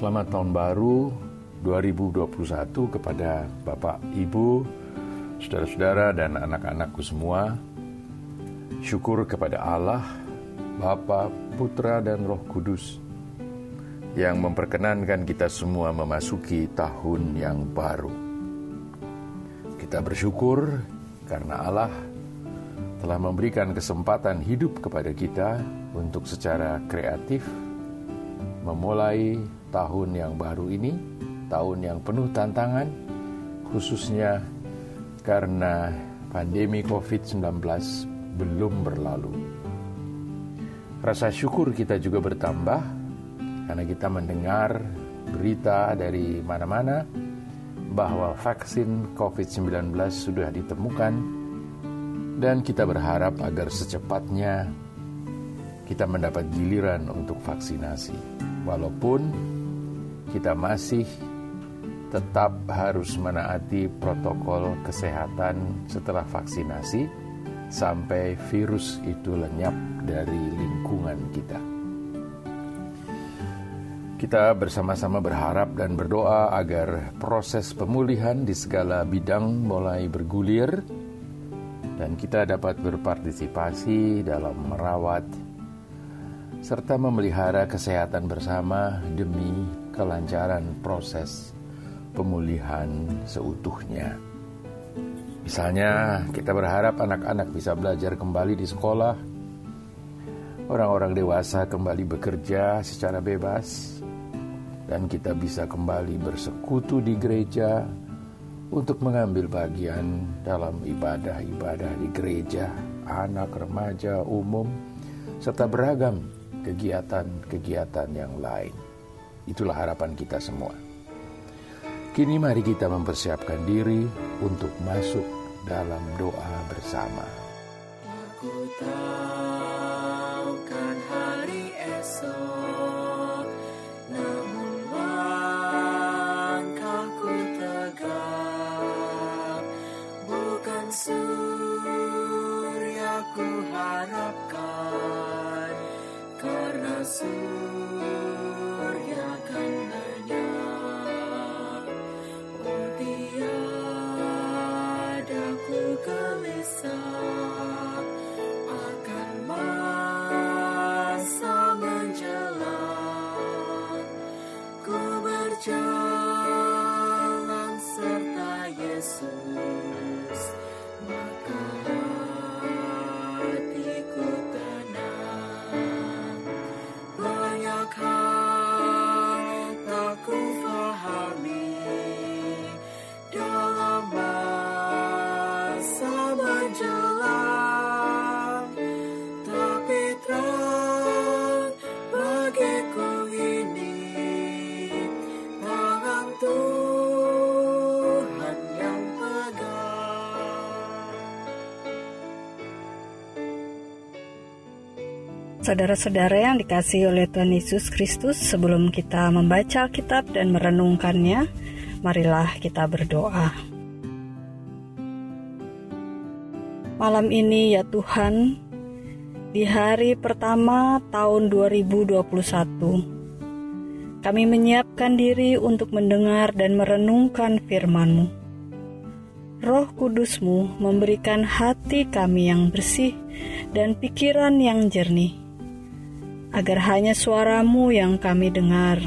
Selamat tahun baru 2021 kepada Bapak, Ibu, saudara-saudara dan anak-anakku semua. Syukur kepada Allah, Bapa, Putra dan Roh Kudus yang memperkenankan kita semua memasuki tahun yang baru. Kita bersyukur karena Allah telah memberikan kesempatan hidup kepada kita untuk secara kreatif memulai tahun yang baru ini, tahun yang penuh tantangan, khususnya karena pandemi COVID-19 belum berlalu. Rasa syukur kita juga bertambah karena kita mendengar berita dari mana-mana bahwa vaksin COVID-19 sudah ditemukan dan kita berharap agar secepatnya kita mendapat giliran untuk vaksinasi. Walaupun kita masih tetap harus menaati protokol kesehatan setelah vaksinasi sampai virus itu lenyap dari lingkungan kita. Kita bersama-sama berharap dan berdoa agar proses pemulihan di segala bidang mulai bergulir dan kita dapat berpartisipasi dalam merawat serta memelihara kesehatan bersama demi kelancaran proses pemulihan seutuhnya. Misalnya, kita berharap anak-anak bisa belajar kembali di sekolah, orang-orang dewasa kembali bekerja secara bebas, dan kita bisa kembali bersekutu di gereja untuk mengambil bagian dalam ibadah-ibadah di gereja, anak, remaja, umum, serta beragam kegiatan-kegiatan yang lain. Itulah harapan kita semua. Kini mari kita mempersiapkan diri untuk masuk dalam doa bersama. Aku tahu kan hari esok, namun langkahku tegak, bukan surya ku harapkan, karena surya Saudara-saudara yang dikasihi oleh Tuhan Yesus Kristus, sebelum kita membaca Alkitab dan merenungkannya, marilah kita berdoa. Malam ini ya Tuhan, di hari pertama tahun 2021, kami menyiapkan diri untuk mendengar dan merenungkan firman-Mu. Roh Kudusmu memberikan hati kami yang bersih dan pikiran yang jernih, agar hanya suaramu yang kami dengar.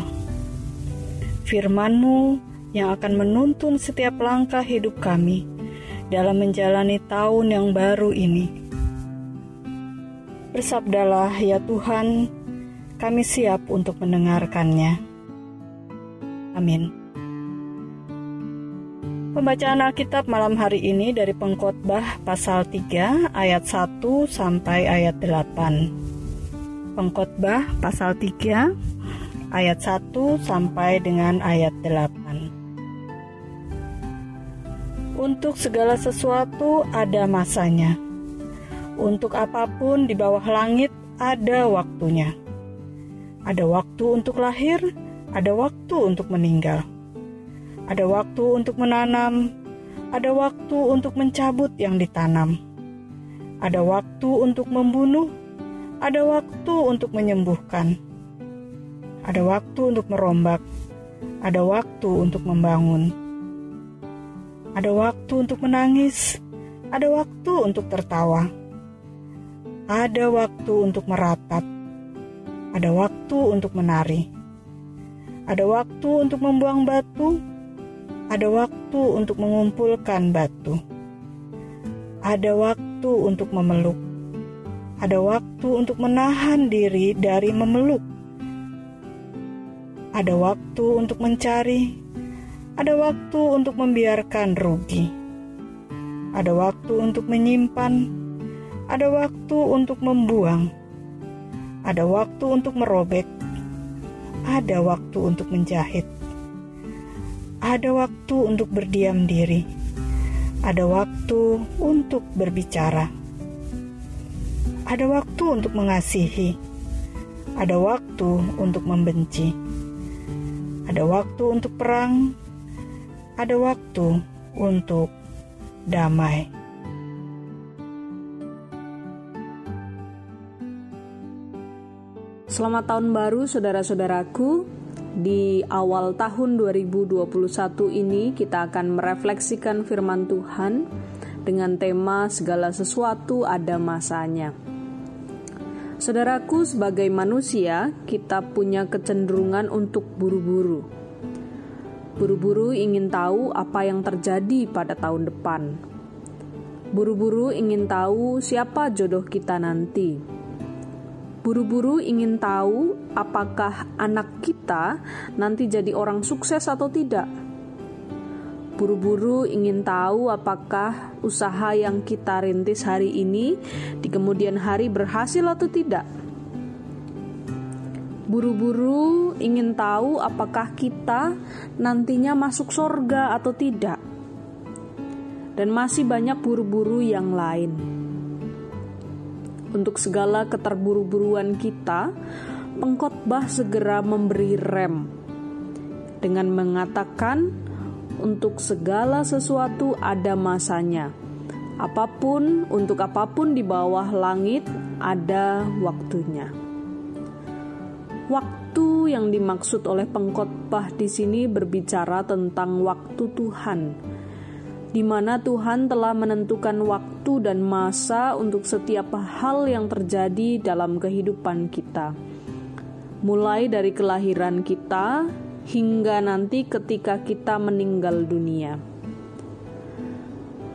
Firmanmu yang akan menuntun setiap langkah hidup kami dalam menjalani tahun yang baru ini. Bersabdalah ya Tuhan, kami siap untuk mendengarkannya. Amin. Pembacaan Alkitab malam hari ini dari Pengkhotbah pasal 3 ayat 1 sampai ayat 8. Pengkhotbah pasal 3 ayat 1 sampai dengan ayat 8. Untuk segala sesuatu ada masanya. Untuk apa pun di bawah langit ada waktunya. Ada waktu untuk lahir, ada waktu untuk meninggal ada waktu untuk menanam, ada waktu untuk mencabut yang ditanam, ada waktu untuk membunuh, ada waktu untuk menyembuhkan, ada waktu untuk merombak, ada waktu untuk membangun, ada waktu untuk menangis, ada waktu untuk tertawa, ada waktu untuk meratap, ada waktu untuk menari, ada waktu untuk membuang batu, ada waktu untuk mengumpulkan batu, ada waktu untuk memeluk, ada waktu untuk menahan diri dari memeluk. Ada waktu untuk mencari, ada waktu untuk membiarkan rugi, ada waktu untuk menyimpan, ada waktu untuk membuang, ada waktu untuk merobek, ada waktu untuk menjahit, ada waktu untuk berdiam diri, ada waktu untuk berbicara, ada waktu untuk mengasihi, ada waktu untuk membenci ada waktu untuk perang, ada waktu untuk damai. Selamat tahun baru saudara-saudaraku. Di awal tahun 2021 ini kita akan merefleksikan firman Tuhan dengan tema segala sesuatu ada masanya. Saudaraku, sebagai manusia, kita punya kecenderungan untuk buru-buru. Buru-buru ingin tahu apa yang terjadi pada tahun depan. Buru-buru ingin tahu siapa jodoh kita nanti. Buru-buru ingin tahu apakah anak kita nanti jadi orang sukses atau tidak buru-buru ingin tahu apakah usaha yang kita rintis hari ini di kemudian hari berhasil atau tidak. Buru-buru ingin tahu apakah kita nantinya masuk sorga atau tidak. Dan masih banyak buru-buru yang lain. Untuk segala keterburu-buruan kita, pengkhotbah segera memberi rem dengan mengatakan untuk segala sesuatu ada masanya. Apa pun untuk apa pun di bawah langit ada waktunya. Waktu yang dimaksud oleh pengkhotbah di sini berbicara tentang waktu Tuhan, di mana Tuhan telah menentukan waktu dan masa untuk setiap hal yang terjadi dalam kehidupan kita. Mulai dari kelahiran kita hingga nanti ketika kita meninggal dunia.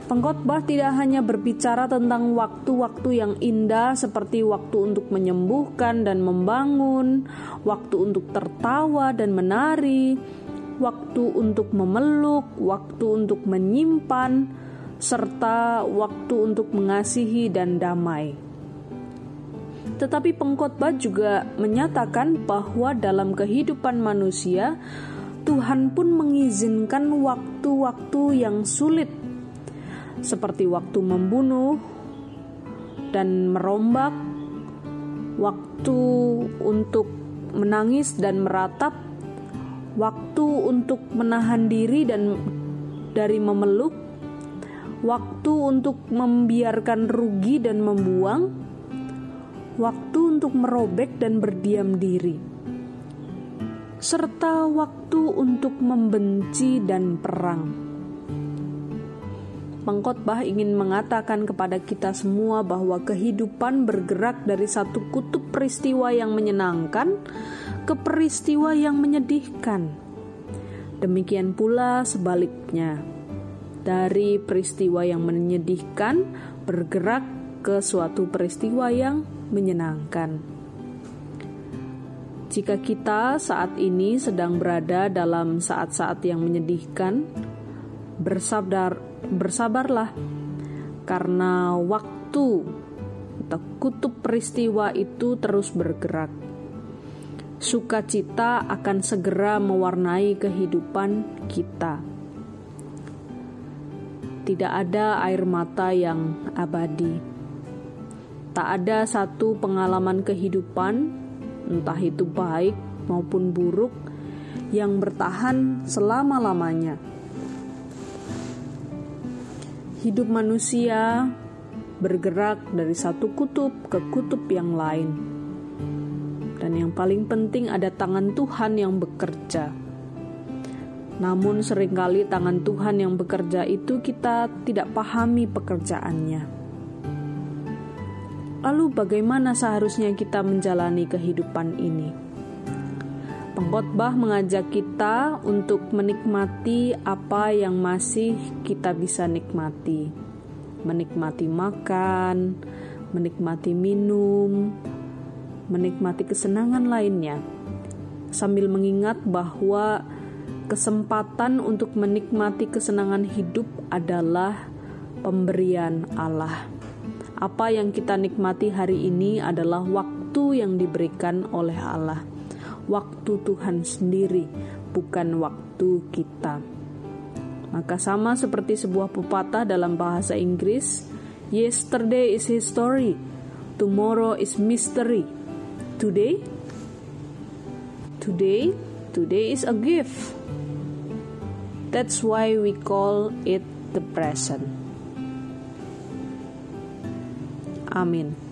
Pengkhotbah tidak hanya berbicara tentang waktu-waktu yang indah seperti waktu untuk menyembuhkan dan membangun, waktu untuk tertawa dan menari, waktu untuk memeluk, waktu untuk menyimpan, serta waktu untuk mengasihi dan damai. Tetapi pengkhotbah juga menyatakan bahwa dalam kehidupan manusia, Tuhan pun mengizinkan waktu-waktu yang sulit, seperti waktu membunuh dan merombak, waktu untuk menangis dan meratap, waktu untuk menahan diri dan dari memeluk, waktu untuk membiarkan rugi dan membuang waktu untuk merobek dan berdiam diri, serta waktu untuk membenci dan perang. Pengkhotbah ingin mengatakan kepada kita semua bahwa kehidupan bergerak dari satu kutub peristiwa yang menyenangkan ke peristiwa yang menyedihkan. Demikian pula sebaliknya, dari peristiwa yang menyedihkan bergerak ke suatu peristiwa yang menyenangkan. Jika kita saat ini sedang berada dalam saat-saat yang menyedihkan, bersabar, bersabarlah, karena waktu atau kutub peristiwa itu terus bergerak. Sukacita akan segera mewarnai kehidupan kita. Tidak ada air mata yang abadi Tak ada satu pengalaman kehidupan, entah itu baik maupun buruk, yang bertahan selama-lamanya. Hidup manusia bergerak dari satu kutub ke kutub yang lain, dan yang paling penting ada tangan Tuhan yang bekerja. Namun sering kali tangan Tuhan yang bekerja itu kita tidak pahami pekerjaannya. Lalu bagaimana seharusnya kita menjalani kehidupan ini? Pengkhotbah mengajak kita untuk menikmati apa yang masih kita bisa nikmati. Menikmati makan, menikmati minum, menikmati kesenangan lainnya. Sambil mengingat bahwa kesempatan untuk menikmati kesenangan hidup adalah pemberian Allah. Apa yang kita nikmati hari ini adalah waktu yang diberikan oleh Allah, waktu Tuhan sendiri, bukan waktu kita. Maka, sama seperti sebuah pepatah dalam bahasa Inggris, "Yesterday is history, tomorrow is mystery." Today, today, today is a gift. That's why we call it the present. Amin.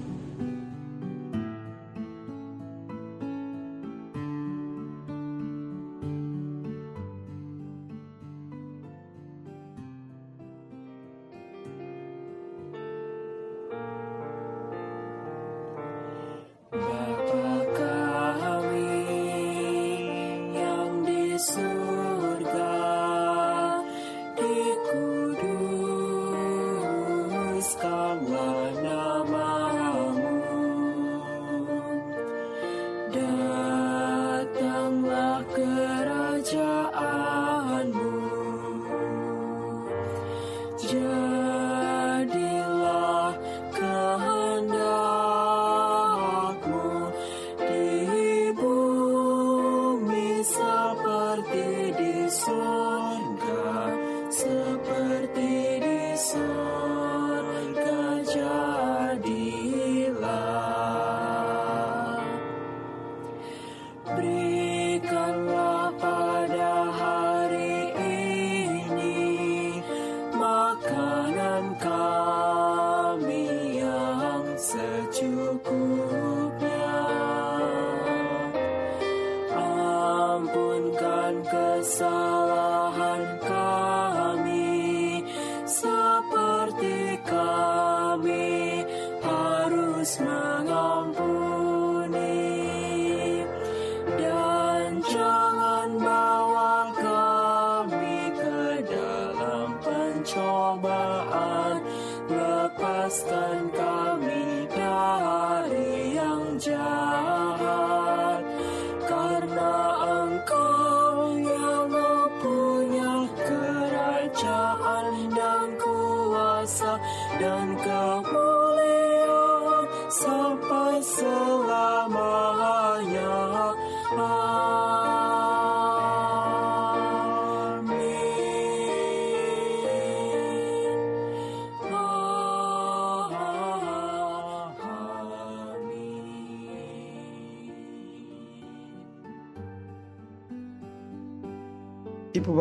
Pencobaan. Lepaskan kami dari yang jahat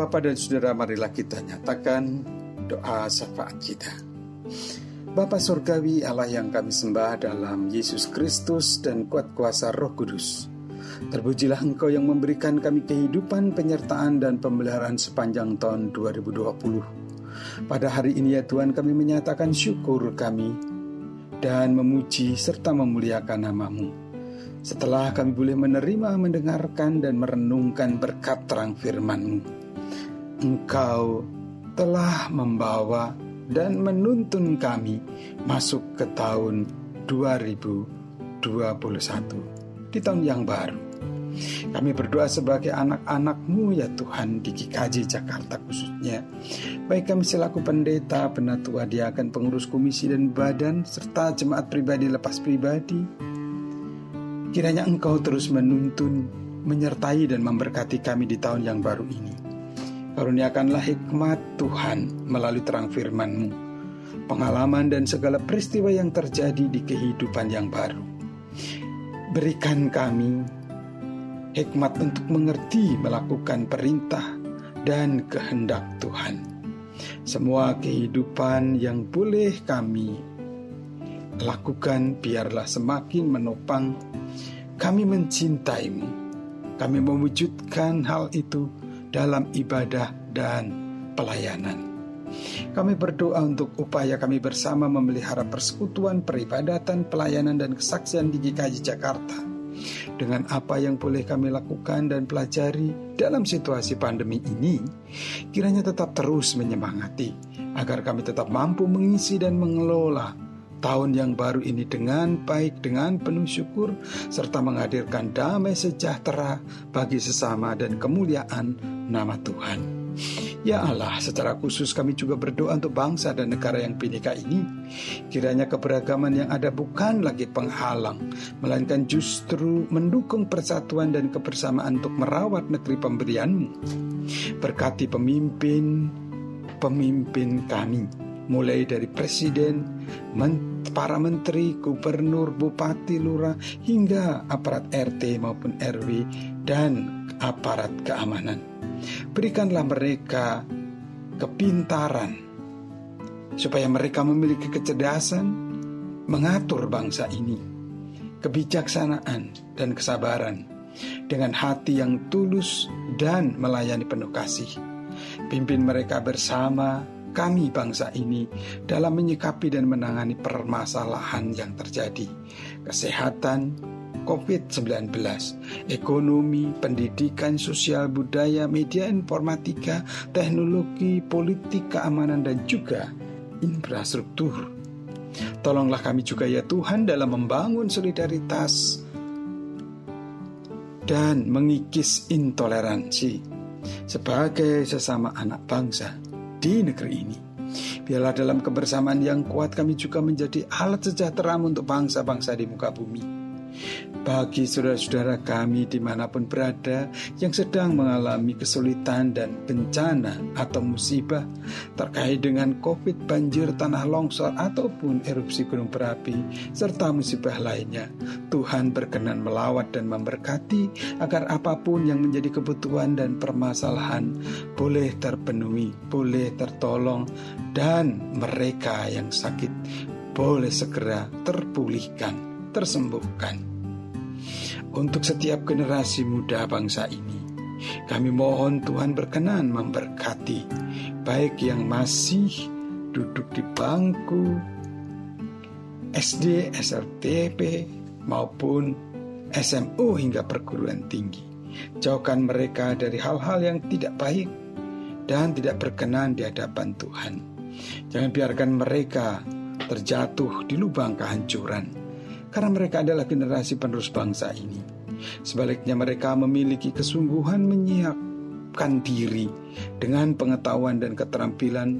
Bapak dan Saudara marilah kita nyatakan doa syafaat kita. Bapa Surgawi Allah yang kami sembah dalam Yesus Kristus dan kuat kuasa roh kudus. Terpujilah Engkau yang memberikan kami kehidupan, penyertaan, dan pemeliharaan sepanjang tahun 2020. Pada hari ini ya Tuhan kami menyatakan syukur kami dan memuji serta memuliakan namamu. Setelah kami boleh menerima, mendengarkan, dan merenungkan berkat terang firman-Mu. Engkau telah membawa dan menuntun kami masuk ke tahun 2021 di tahun yang baru. Kami berdoa sebagai anak-anak-Mu ya Tuhan di GKJ Jakarta khususnya. Baik kami selaku pendeta, penatua, diakan, pengurus komisi dan badan, serta jemaat pribadi lepas pribadi. Kiranya Engkau terus menuntun, menyertai dan memberkati kami di tahun yang baru ini. Karuniakanlah hikmat Tuhan melalui terang firman-Mu, pengalaman dan segala peristiwa yang terjadi di kehidupan yang baru. Berikan kami hikmat untuk mengerti melakukan perintah dan kehendak Tuhan. Semua kehidupan yang boleh kami lakukan biarlah semakin menopang kami mencintaimu. Kami mewujudkan hal itu dalam ibadah dan pelayanan. Kami berdoa untuk upaya kami bersama memelihara persekutuan, peribadatan, pelayanan, dan kesaksian di GKJ Jakarta. Dengan apa yang boleh kami lakukan dan pelajari dalam situasi pandemi ini, kiranya tetap terus menyemangati agar kami tetap mampu mengisi dan mengelola tahun yang baru ini dengan baik, dengan penuh syukur, serta menghadirkan damai sejahtera bagi sesama dan kemuliaan nama Tuhan. Ya Allah, secara khusus kami juga berdoa untuk bangsa dan negara yang bineka ini. Kiranya keberagaman yang ada bukan lagi penghalang, melainkan justru mendukung persatuan dan kebersamaan untuk merawat negeri pemberianmu. Berkati pemimpin, pemimpin kami, mulai dari presiden, para menteri, gubernur, bupati, lurah, hingga aparat RT maupun RW dan aparat keamanan Berikanlah mereka kepintaran supaya mereka memiliki kecerdasan mengatur bangsa ini, kebijaksanaan dan kesabaran dengan hati yang tulus dan melayani penuh kasih. Pimpin mereka bersama kami bangsa ini dalam menyikapi dan menangani permasalahan yang terjadi, kesehatan, COVID-19, ekonomi, pendidikan, sosial, budaya, media informatika, teknologi, politik, keamanan, dan juga infrastruktur. Tolonglah kami juga ya Tuhan dalam membangun solidaritas dan mengikis intoleransi sebagai sesama anak bangsa di negeri ini. Biarlah dalam kebersamaan yang kuat kami juga menjadi alat sejahtera untuk bangsa-bangsa di muka bumi bagi saudara-saudara kami di mana pun berada yang sedang mengalami kesulitan dan bencana atau musibah terkait dengan COVID, banjir, tanah longsor, ataupun erupsi gunung berapi, serta musibah lainnya. Tuhan berkenan melawat dan memberkati agar apa pun yang menjadi kebutuhan dan permasalahan boleh terpenuhi, boleh tertolong, dan mereka yang sakit boleh segera terpulihkan, tersembuhkan untuk setiap generasi muda bangsa ini. Kami mohon Tuhan berkenan memberkati baik yang masih duduk di bangku SD, SLTP maupun SMU hingga perguruan tinggi. Jauhkan mereka dari hal-hal yang tidak baik dan tidak berkenan di hadapan Tuhan. Jangan biarkan mereka terjatuh di lubang kehancuran karena mereka adalah generasi penerus bangsa ini. Sebaliknya mereka memiliki kesungguhan menyiapkan diri dengan pengetahuan dan keterampilan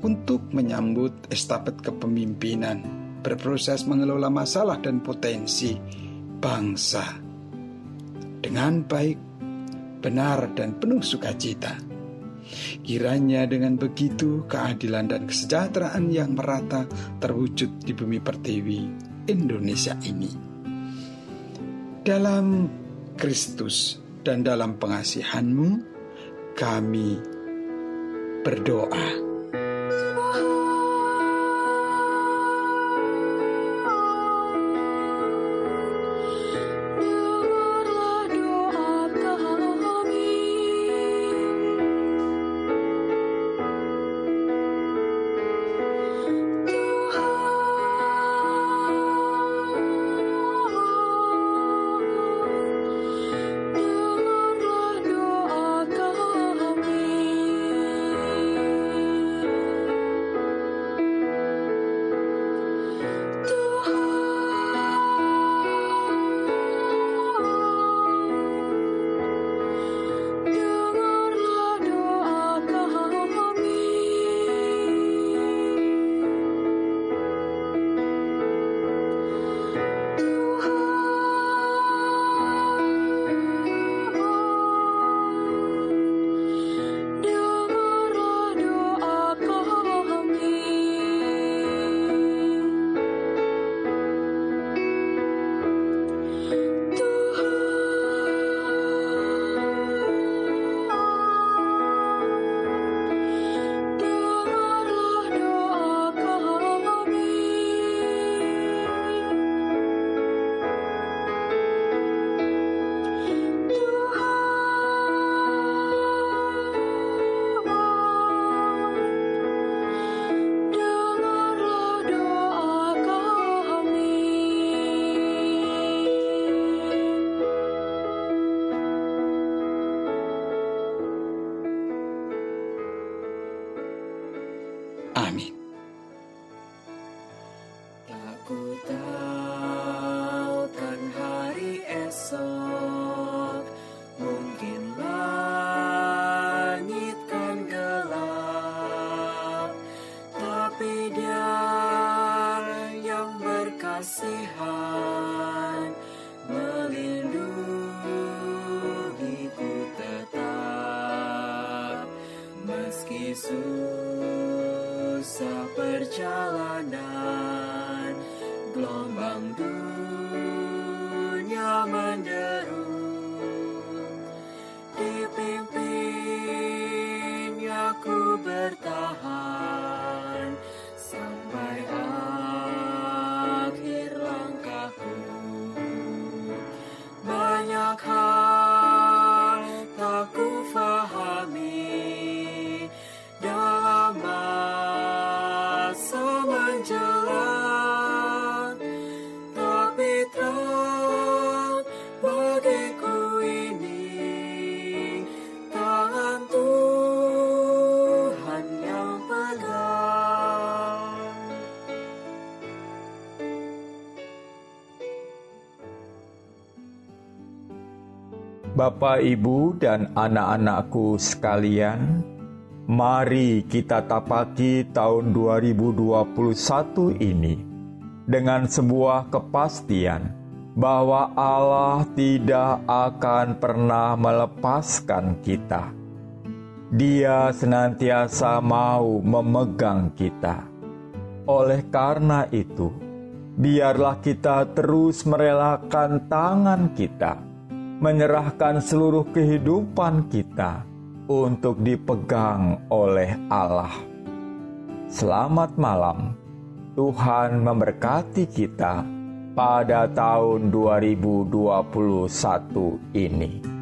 untuk menyambut estafet kepemimpinan, berproses mengelola masalah dan potensi bangsa dengan baik, benar dan penuh sukacita. Kiranya dengan begitu keadilan dan kesejahteraan yang merata terwujud di bumi pertiwi Indonesia ini. Dalam Kristus dan dalam pengasihanmu, kami berdoa. Bapak, Ibu, dan anak-anakku sekalian, mari kita tapaki tahun 2021 ini dengan sebuah kepastian bahwa Allah tidak akan pernah melepaskan kita. Dia senantiasa mau memegang kita. Oleh karena itu, biarlah kita terus merelakan tangan kita menyerahkan seluruh kehidupan kita untuk dipegang oleh Allah. Selamat malam, Tuhan memberkati kita pada tahun 2021 ini.